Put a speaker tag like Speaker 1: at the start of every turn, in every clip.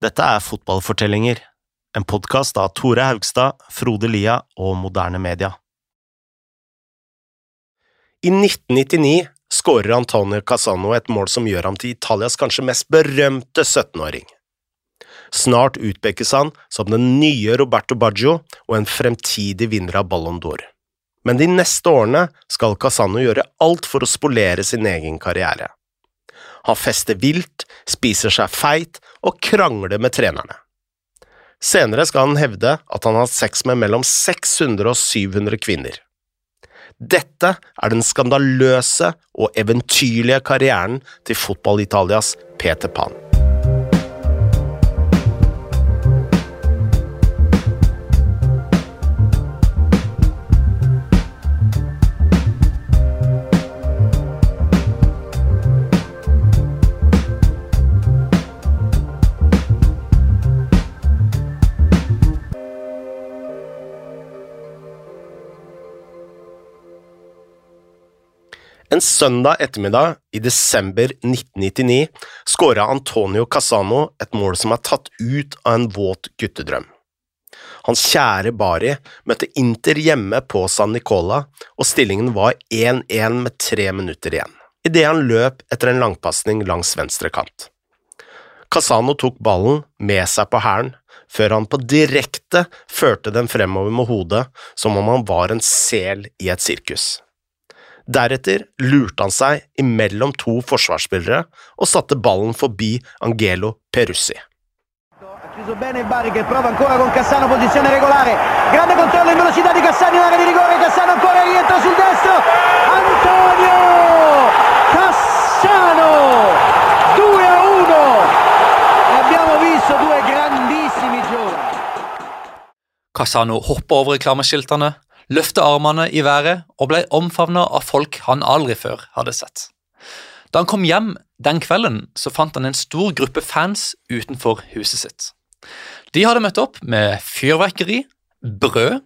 Speaker 1: Dette er Fotballfortellinger, en podkast av Tore Haugstad, Frode Lia og Moderne Media. I 1999 skårer Antonio Casano et mål som gjør ham til Italias kanskje mest berømte 17-åring. Snart utpekes han som den nye Roberto Baggio og en fremtidig vinner av Ballon d'Or. Men de neste årene skal Casano gjøre alt for å spolere sin egen karriere. Han fester vilt, spiser seg feit og krangler med trenerne. Senere skal han hevde at han har hatt sex med mellom 600 og 700 kvinner. Dette er den skandaløse og eventyrlige karrieren til Fotball-Italias Peter Pan. En søndag ettermiddag i desember 1999 skåra Antonio Casano et mål som er tatt ut av en våt guttedrøm. Hans kjære Bari møtte Inter hjemme på San Nicola, og stillingen var 1-1 med tre minutter igjen, idet han løp etter en langpasning langs venstre kant. Casano tok ballen med seg på hælen, før han på direkte førte den fremover med hodet som om han var en sel i et sirkus. Deretter lurte han seg imellom to forsvarsspillere og satte ballen forbi Angelo Perussi.
Speaker 2: Chiuso bene Bari che prova ancora con Cassano, posizione regolare. Grande controllo in velocità di Cassano in area di rigore. Cassano ancora rientra sul destro. Antonio Cassano 2 a 1. Abbiamo visto due grandissimi giovani.
Speaker 3: Casano hoppa over reklameskiltene, løfte armene i været og ble omfavnet av folk han aldri før hadde sett. Da han kom hjem den kvelden, så fant han en stor gruppe fans utenfor huset sitt. De hadde møtt opp med fyrverkeri, brød,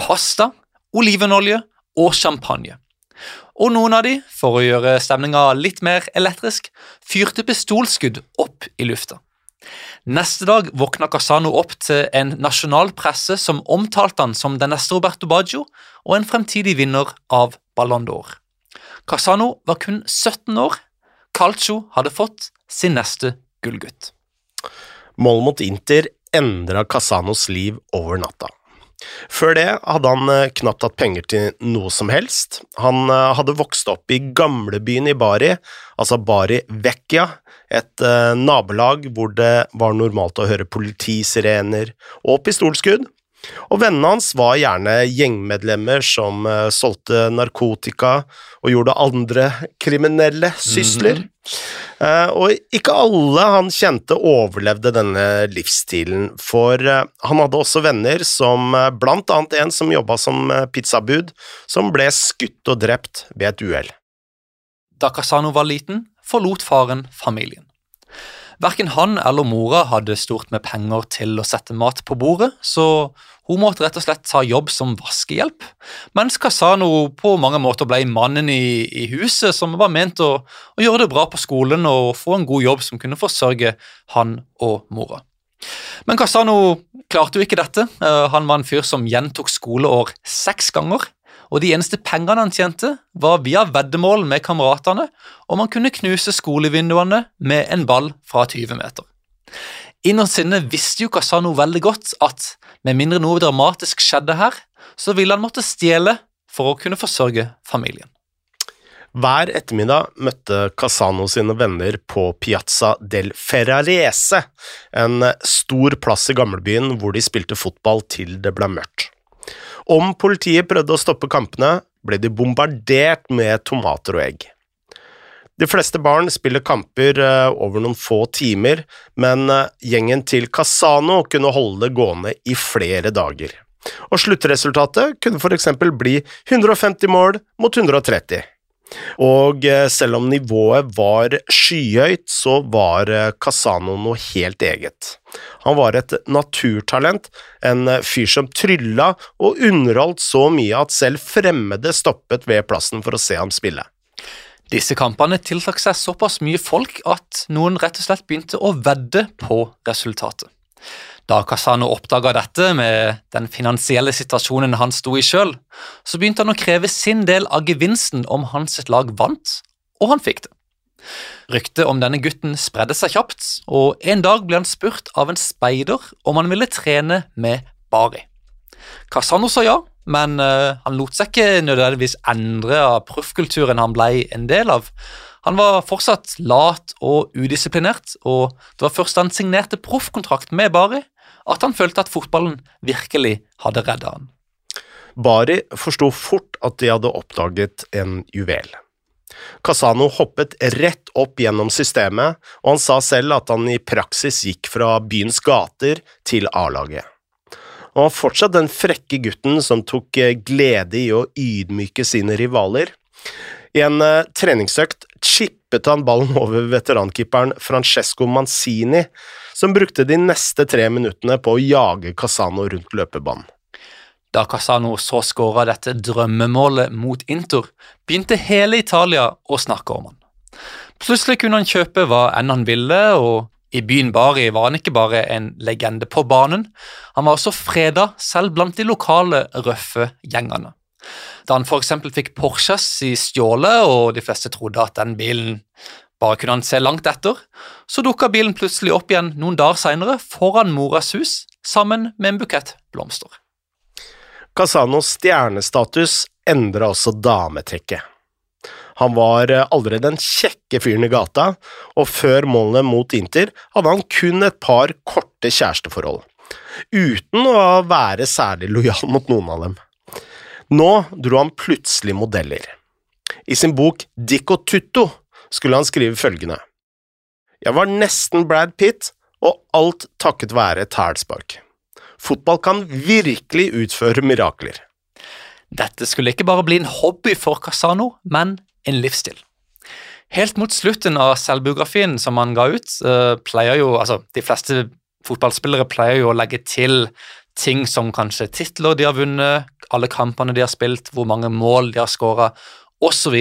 Speaker 3: pasta, olivenolje og champagne. Og noen av de, for å gjøre stemninga litt mer elektrisk, fyrte pistolskudd opp i lufta. Neste dag våkna Casano opp til en nasjonal presse som omtalte han som den neste Roberto Baggio og en fremtidig vinner av Ballon d'Or. Casano var kun 17 år. Calcio hadde fått sin neste gullgutt.
Speaker 1: Mål mot Inter endra Casanos liv over natta. Før det hadde han eh, knapt hatt penger til noe som helst. Han eh, hadde vokst opp i gamlebyen i Bari, altså Bari Vecchia, et eh, nabolag hvor det var normalt å høre politisirener og pistolskudd. Og vennene hans var gjerne gjengmedlemmer som uh, solgte narkotika og gjorde andre kriminelle sysler. Uh, og ikke alle han kjente overlevde denne livsstilen, for uh, han hadde også venner som blant annet en som jobba som pizzabud, som ble skutt og drept ved et uhell.
Speaker 3: Da Casano var liten, forlot faren familien. Verken han eller mora hadde stort med penger til å sette mat på bordet, så hun måtte rett og slett ta jobb som vaskehjelp, mens Casano på mange måter ble mannen i, i huset som var ment å, å, gjøre det bra på skolen og få en god jobb som kunne forsørge han og mora. Men Casano klarte jo ikke dette. Han var en fyr som gjentok skoleår seks ganger og de eneste pengene han tjente, var via veddemål med kameratene, om han kunne knuse skolevinduene med en ball fra 20 meter. Innerst inne visste jo Casano veldig godt at med mindre noe dramatisk skjedde her, så ville han måtte stjele for å kunne forsørge familien.
Speaker 1: Hver ettermiddag møtte Casano sine venner på Piazza del Ferrarese, en stor plass i gamlebyen hvor de spilte fotball til det ble mørkt. Om politiet prøvde å stoppe kampene, ble de bombardert med tomater og egg. De fleste barn spiller kamper eh, over noen få timer, men eh, gjengen til Casano kunne holde det gående i flere dager. Og sluttresultatet kunne for eksempel bli 150 mål mot 130. Og eh, selv om nivået var skyhøyt, så var Casano noe helt eget. Han var et naturtalent, en eh, fyr som trylla og underholdt så mye at selv fremmede stoppet ved plassen for å se ham spille.
Speaker 3: Disse kampene tiltrakk seg såpass mye folk at noen rett og slett begynte å vedde på resultatet. Da Casano oppdaga dette med den finansielle situasjonen han sto i sjøl, så begynte han å kreve sin del av gevinsten om hans lag vant, og han fikk det. Ryktet om denne gutten spredde seg kjapt, og en dag ble han spurt av en speider om han ville trene med Bari. Casano sa ja, men uh, han lot seg ikke nødvendigvis endre av proffkulturen han ble en del av. Han var fortsatt lat og udisiplinert, og det var først da han signerte proffkontrakt med Bari, at han følte at fotballen virkelig hadde redda han.
Speaker 1: Bari forsto fort at de hadde oppdaget en juvel. Casano hoppet rett opp gjennom systemet, og han sa selv at han i praksis gikk fra byens gater til A-laget. Han var fortsatt den frekke gutten som tok eh, glede i å ydmyke sine rivaler. I en uh, treningsøkt chippet han ballen over veterankeeperen Francesco Manzini, som brukte de neste tre minuttene på å jage Casano rundt løpebanen.
Speaker 3: Da Casano så skåra dette drømmemålet mot Inter, begynte hele Italia å snakke om han. Plutselig kunne han kjøpe hva enn han ville, og i byen Bari var han ikke bare en legende på banen, han var også freda selv blant de lokale røffe gjengene. Da han f.eks. fikk Porsches i stjålet, og de fleste trodde at den bilen bare kunne han se langt etter, så dukka bilen plutselig opp igjen noen dager seinere foran moras hus sammen med en bukett blomster.
Speaker 1: Casanos stjernestatus endra også dametrekket. Han var allerede aldri den kjekke fyren i gata, og før målene mot Inter hadde han kun et par korte kjæresteforhold, uten å være særlig lojal mot noen av dem. Nå dro han plutselig modeller. I sin bok Dick og Tutto skulle han skrive følgende Jeg var nesten Brad Pitt, og alt takket være et hælspark. Fotball kan virkelig utføre mirakler.
Speaker 3: Dette skulle ikke bare bli en hobby for Casano, men en livsstil. Helt mot slutten av selvbiografien som han ga ut, uh, pleier jo altså De fleste fotballspillere pleier jo å legge til ting som kanskje titler de har vunnet, alle kampene de har spilt, hvor mange mål de har skåra, osv.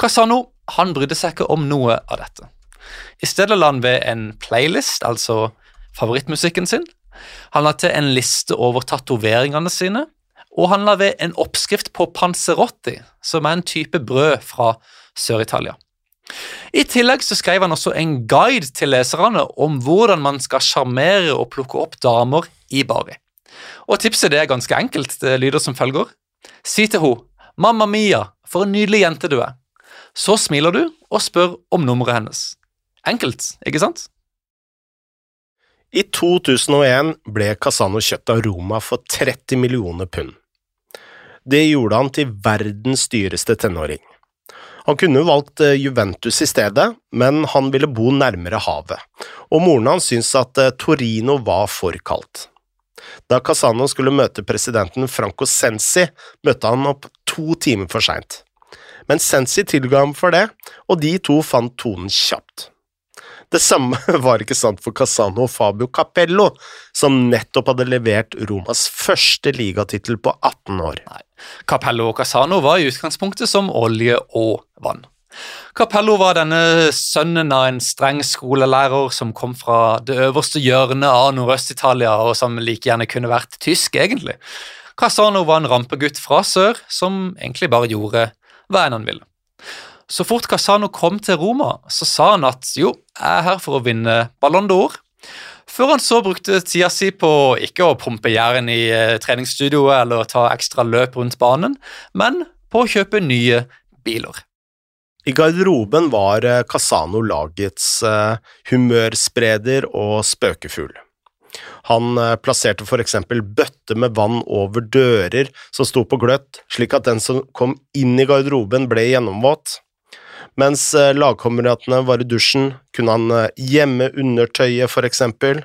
Speaker 3: Casano han brydde seg ikke om noe av dette. I stedet la han ved en playlist, altså favorittmusikken sin. Han la til en liste over tatoveringene sine, og han la ved en oppskrift på panzerotti, som er en type brød fra Sør-Italia. I tillegg så skrev han også en guide til leserne om hvordan man skal sjarmere og plukke opp damer i Bari. Og Tipset det er ganske enkelt. Det lyder som følger. Si til henne 'Mamma mia, for en nydelig jente du er'. Så smiler du og spør om nummeret hennes. Enkelt, ikke sant?
Speaker 1: I 2001 ble Casano kjøpt av Roma for 30 millioner pund. Det gjorde han til verdens dyreste tenåring. Han kunne valgt eh, Juventus i stedet, men han ville bo nærmere havet, og moren hans syntes at eh, Torino var for kaldt. Da Casano skulle møte presidenten Franco Sensi, møtte han opp to timer for seint. Men Sensi tilga ham for det, og de to fant tonen kjapt. Det samme var ikke sant for Casano og Fabio Capello, som nettopp hadde levert Romas første ligatittel på 18 år.
Speaker 3: Nei. Capello og Casano var i utgangspunktet som olje og vann. Capello var denne sønnen av en streng skolelærer som kom fra det øverste hjørnet av Nordøst-Italia, og som like gjerne kunne vært tysk, egentlig. Casano var en rampegutt fra sør som egentlig bare gjorde hva enn han ville. Så fort Casano kom til Roma, så sa han at jo, jeg er her for å vinne Ballon d'Or. Før han så brukte tida si på ikke å pumpe jern i eh, treningsstudioet eller ta ekstra løp rundt banen, men på å kjøpe nye biler.
Speaker 1: I garderoben var eh, Casano lagets uh, humørspreder og spøkefugl. Han plasserte for eksempel bøtter med vann over dører som sto på gløtt, slik at den som kom inn i garderoben ble gjennomvåt. Mens uh, lagkameratene var i dusjen, kunne han gjemme undertøyet, for eksempel.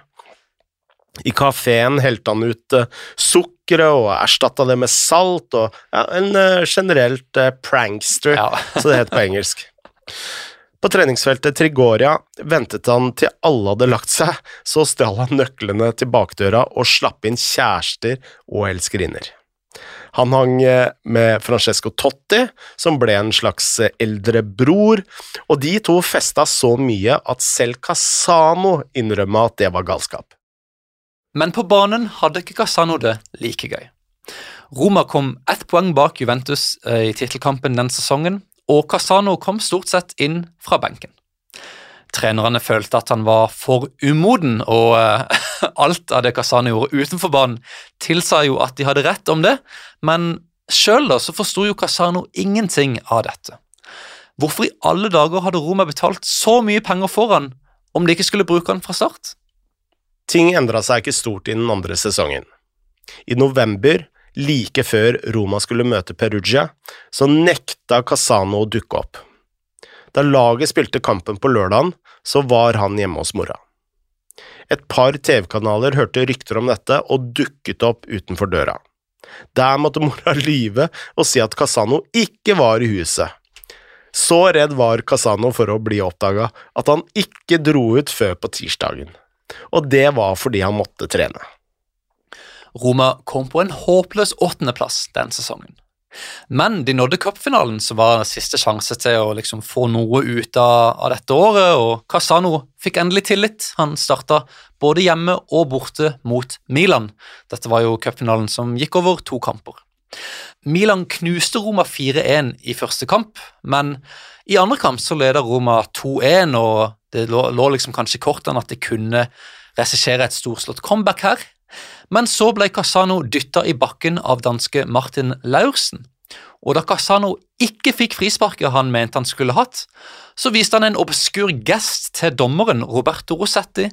Speaker 1: I kafeen helte han ut sukkeret og erstatta det med salt, og ja, en generelt prankster, ja. så det het på engelsk. På treningsfeltet Trigoria ventet han til alle hadde lagt seg, så stjal han nøklene til bakdøra og slapp inn kjærester og elskerinner. Han hang eh, med Francesco Totti, som ble en slags eh, eldre bror, og de to festa så mye at selv Casano innrømma at det var galskap.
Speaker 3: Men på banen hadde ikke Casano det like gøy. Roma kom ett poeng bak Juventus i tittelkampen den sesongen, og Casano kom stort sett inn fra benken. Trenerne følte at han var for umoden, og alt av det Casano gjorde utenfor banen, tilsa jo at de hadde rett om det, men sjøl så forsto jo Casano ingenting av dette. Hvorfor i alle dager hadde Roma betalt så mye penger for han om de ikke skulle bruke han fra start?
Speaker 1: Ting endra seg ikke stort i den andre sesongen. I november, like før Roma skulle møte Perugia, så nekta Casano å dukke opp. Da laget spilte kampen på lørdagen, så var han hjemme hos mora. Et par TV-kanaler hørte rykter om dette og dukket opp utenfor døra. Der måtte mora lyve og si at Casano ikke var i huset. Så redd var Casano for å bli oppdaga at han ikke dro ut før på tirsdagen, og det var fordi han måtte trene.
Speaker 3: Roma kom på en håpløs åttendeplass den sesongen. Men de nådde cupfinalen, som var siste sjanse til å liksom få noe ut av, av, dette året, og Casano fikk endelig tillit. Han starta både hjemme og borte mot Milan. Dette var jo cupfinalen som gikk over to kamper. Milan knuste Roma 4-1 i første kamp, men i andre kamp så leda Roma 2-1, og det lå, lå liksom kanskje i kortene at de kunne regissere et storslått comeback her. Men så ble Casano dytta i bakken av danske Martin Laursen. Og da Casano ikke fikk frisparket han mente han skulle hatt, så viste han en obskur gest til dommeren Roberto Rossetti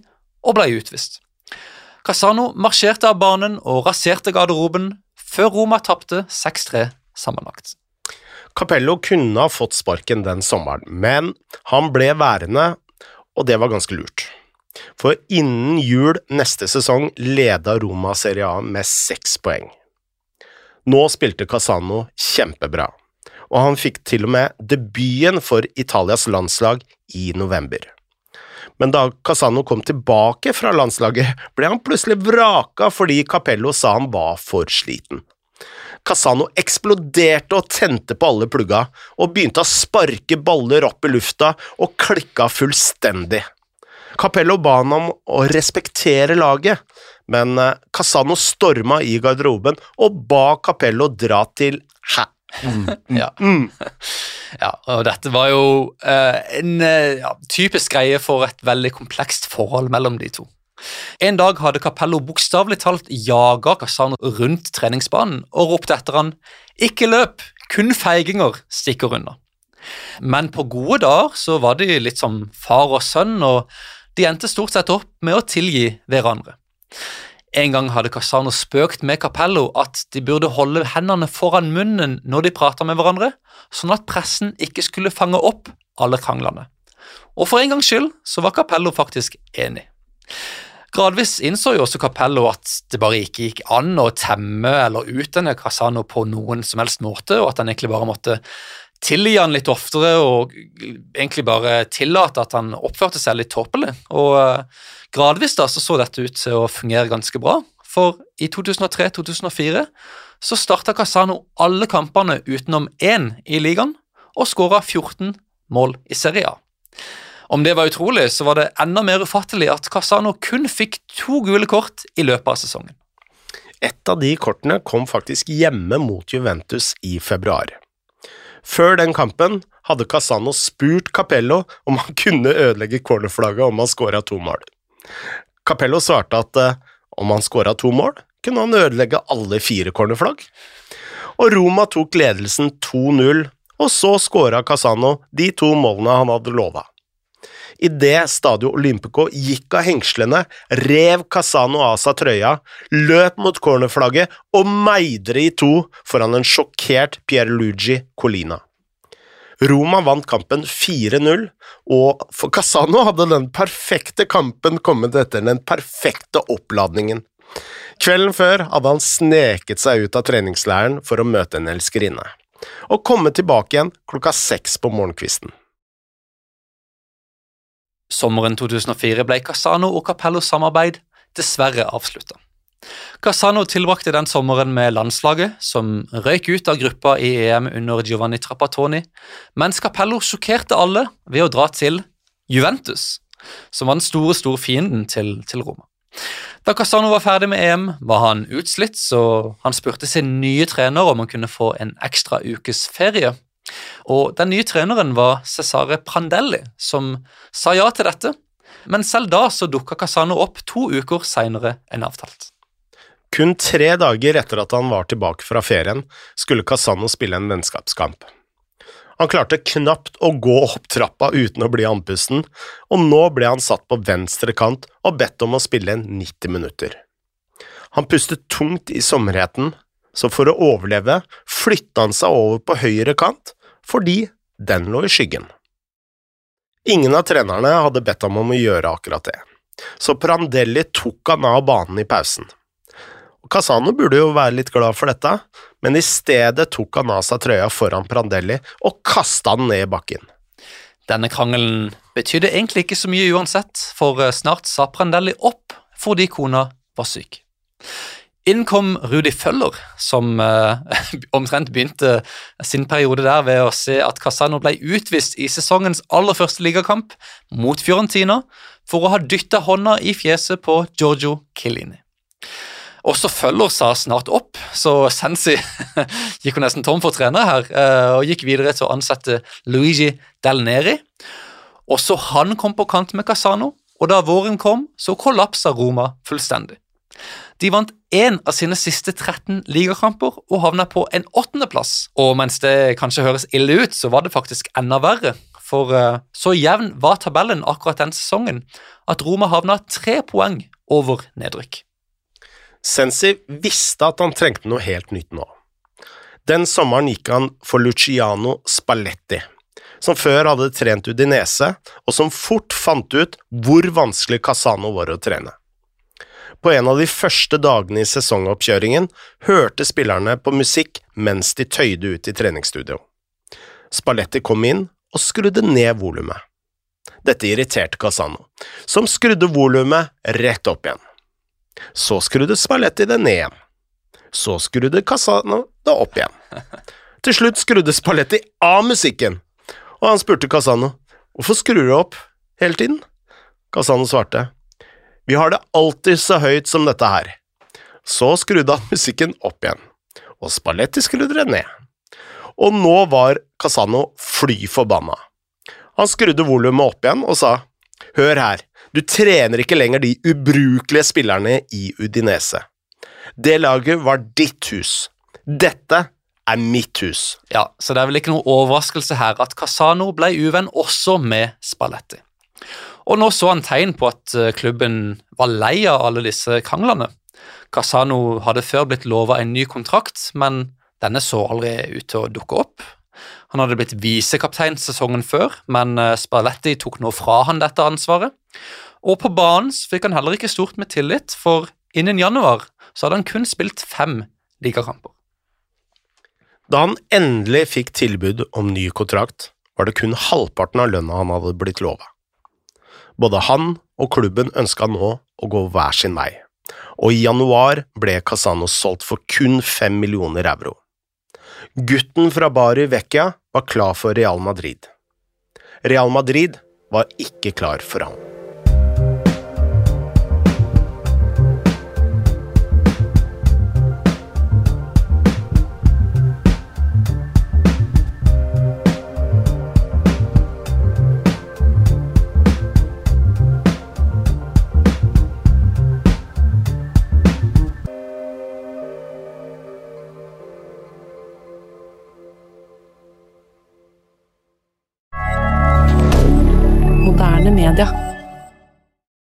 Speaker 3: og ble utvist. Casano marsjerte av banen og raserte garderoben før Roma tapte 6-3 sammenlagt.
Speaker 1: Capello kunne ha fått sparken den sommeren, men han ble værende, og det var ganske lurt. For innen jul neste sesong leda Roma Serie A med seks poeng. Nå spilte Casano kjempebra, og han fikk til og med debuten for Italias landslag i november. Men da Casano kom tilbake fra landslaget, ble han plutselig vraka fordi Capello sa han var for sliten. Casano eksploderte og tente på alle plugga, og begynte å sparke baller opp i lufta og klikka fullstendig. Capello ba han om å respektere laget, men eh, Casano storma i garderoben og ba Capello dra til hæ.
Speaker 3: Mm. ja. Mm. ja. og dette var jo uh, en uh, ja, typisk greie for et veldig komplekst forhold mellom de to. En dag hadde Capello bokstavelig talt jaga Casano rundt treningsbanen og ropte etter han 'Ikke løp, kun feiginger stikker unna'. Men på gode dager så var de litt som far og sønn, og de endte stort sett opp med å tilgi hverandre. En gang hadde Casano spøkt med Capello at de burde holde hendene foran munnen når de prata med hverandre, sånn at pressen ikke skulle fange opp alle kranglene. Og for en gangs skyld så var Capello faktisk enig. Gradvis innså jo også Capello at det bare ikke gikk an å temme eller utdanne Casano på noen som helst måte, og at han egentlig bare måtte tilgi han litt oftere og egentlig bare tillate at han oppførte seg litt tåpelig. Og eh, gradvis da så, så dette ut til å fungere ganske bra, for i 2003-2004 så starta Casano alle kampene utenom én i ligaen og skåra 14 mål i Serie A. Om det var utrolig, så var det enda mer ufattelig at Casano kun fikk to gule kort i løpet av sesongen.
Speaker 1: Et av de kortene kom faktisk hjemme mot Juventus i februar. Før den kampen hadde Casano spurt Capello om han kunne ødelegge cornerflagget om han skåra to mål. Capello svarte at uh, om han skåra to mål, kunne han ødelegge alle fire cornerflagg. Og Roma tok ledelsen 2-0, og så skåra Casano de to målene han hadde lova. Idet Stadio Olympico gikk av hengslene, rev Casano av seg trøya, løp mot cornerflagget og meidre i to foran en sjokkert Pierluigi Colina. Roma vant kampen 4-0, og for Casano hadde den perfekte kampen kommet etter den perfekte oppladningen. Kvelden før hadde han sneket seg ut av treningsleiren for å møte en elskerinne, og komme tilbake igjen klokka seks på morgenkvisten.
Speaker 3: Sommeren 2004 ble Casano og Capellos samarbeid dessverre avslutta. Casano tilbrakte den sommeren med landslaget, som røyk ut av gruppa i EM under Giovanni Trapattoni, mens Capello sjokkerte alle ved å dra til Juventus, som var den store, store fienden til, til Roma. Da Casano var ferdig med EM, var han utslitt, så han spurte sin nye trener om han kunne få en ekstra ukes ferie. Og Den nye treneren var Cesare Prandelli, som sa ja til dette, men selv da så dukka Casano opp to uker seinere enn avtalt.
Speaker 1: Kun tre dager etter at han var tilbake fra ferien, skulle Casano spille en vennskapskamp. Han klarte knapt å gå opp trappa uten å bli andpusten, og nå ble han satt på venstre kant og bedt om å spille 90 minutter. Han pustet tungt i sommerheten, så for å overleve flytta han seg over på høyre kant fordi den lå i skyggen. Ingen av trenerne hadde bedt ham om å gjøre akkurat det, så Prandelli tok han av banen i pausen. Casano burde jo være litt glad for dette, men i stedet tok han av seg trøya foran Prandelli og kasta den ned i bakken.
Speaker 3: Denne krangelen betydde egentlig ikke så mye uansett, for eh, snart sa Prandelli opp fordi kona var syk. Inn kom Rudi Føller, som eh, omtrent begynte sin periode der ved å se at Casano ble utvist i sesongens aller første ligakamp mot Fiorentina for å ha dytta hånda i fjeset på Giorgio Chiellini. Også Føller sa snart opp, så Sensi gikk jo nesten tom for trenere her, eh, og gikk videre til å ansette Luigi Del Neri. Også han kom på kant med Casano, og da våren kom, så kollapsa Roma fullstendig. De vant én av sine siste 13 ligakamper og havna på en åttendeplass. Og mens det kanskje høres ille ut, så var det faktisk enda verre. For eh, så jevn var tabellen akkurat den sesongen at Roma havna tre poeng over nedrykk.
Speaker 1: Sensi visste at han trengte noe helt nytt nå. Den sommeren gikk han for Luciano Spalletti, som før hadde trent Udinese, og som fort fant ut hvor vanskelig Casano var å trene. På en av de første dagene i sesongoppkjøringen hørte spillerne på musikk mens de tøyde ut i treningsstudio. Spalletti kom inn og skrudde ned volumet. Dette irriterte Casano, som skrudde volumet rett opp igjen. Så skrudde Spalletti det ned igjen. Så skrudde Casano det opp igjen. Til slutt skrudde Spalletti av musikken, og han spurte Casano hvorfor skrur du opp hele tiden. Casano svarte vi har det alltid så høyt som dette her. Så skrudde han musikken opp igjen, og Spalletti skrudde det ned. Og nå var Casano fly forbanna. Han skrudde volumet opp igjen og sa hør her, du trener ikke lenger de ubrukelige spillerne i Udinese. Det laget var ditt hus. Dette er mitt hus.
Speaker 3: Ja, så det er vel ikke noe overraskelse her at Casano ble uvenn også med Spalletti. Og nå så han tegn på at eh, klubben var lei av alle disse kranglene. Casano hadde før blitt lova en ny kontrakt, men denne så aldri ut til å dukke opp. Han hadde blitt visekaptein sesongen før, men eh, Spalletti tok nå fra han dette ansvaret. Og på banen fikk han heller ikke stort med tillit, for innen januar så hadde han kun spilt fem ligakamper.
Speaker 1: Da han endelig fikk tilbud om ny kontrakt, var det kun halvparten av lønna han hadde blitt lova. Både han og klubben ønska nå å gå hver sin vei, og i januar ble Casano solgt for kun fem millioner euro. Gutten fra Bari Vecchia var klar for Real Madrid. Real Madrid var ikke klar for ham.